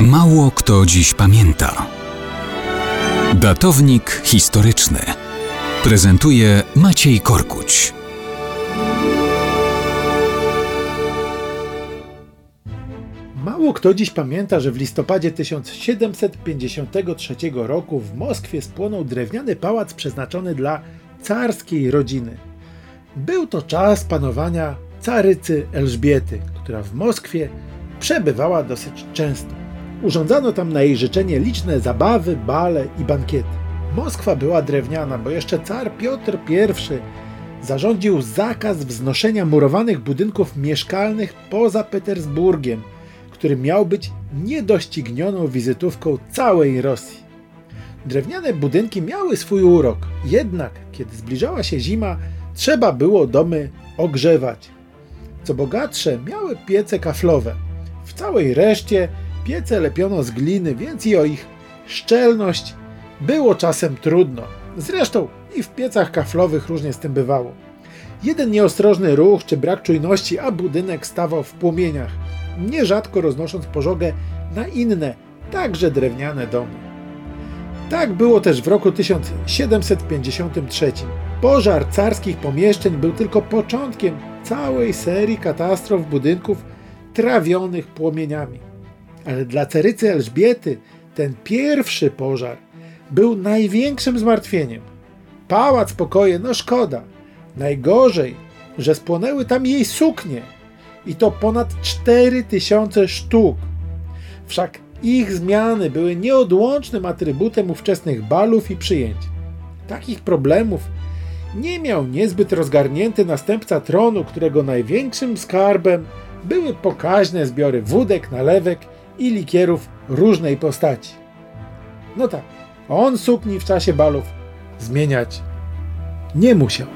Mało kto dziś pamięta. Datownik historyczny prezentuje Maciej Korkuć. Mało kto dziś pamięta, że w listopadzie 1753 roku w Moskwie spłonął drewniany pałac przeznaczony dla carskiej rodziny. Był to czas panowania carycy Elżbiety, która w Moskwie przebywała dosyć często. Urządzano tam na jej życzenie liczne zabawy, bale i bankiety. Moskwa była drewniana, bo jeszcze car Piotr I zarządził zakaz wznoszenia murowanych budynków mieszkalnych poza Petersburgiem, który miał być niedoścignioną wizytówką całej Rosji. Drewniane budynki miały swój urok, jednak kiedy zbliżała się zima, trzeba było domy ogrzewać. Co bogatsze, miały piece kaflowe. W całej reszcie piece lepiono z gliny, więc i o ich szczelność było czasem trudno. Zresztą i w piecach kaflowych różnie z tym bywało. Jeden nieostrożny ruch czy brak czujności, a budynek stawał w płomieniach, nierzadko roznosząc pożogę na inne, także drewniane domy. Tak było też w roku 1753. Pożar carskich pomieszczeń był tylko początkiem całej serii katastrof budynków trawionych płomieniami. Ale dla carycy Elżbiety ten pierwszy pożar był największym zmartwieniem. Pałac pokoje, no szkoda. Najgorzej, że spłonęły tam jej suknie i to ponad 4000 sztuk. Wszak ich zmiany były nieodłącznym atrybutem ówczesnych balów i przyjęć. Takich problemów nie miał niezbyt rozgarnięty następca tronu, którego największym skarbem były pokaźne zbiory wódek, nalewek i likierów różnej postaci. No tak, on sukni w czasie balów zmieniać nie musiał.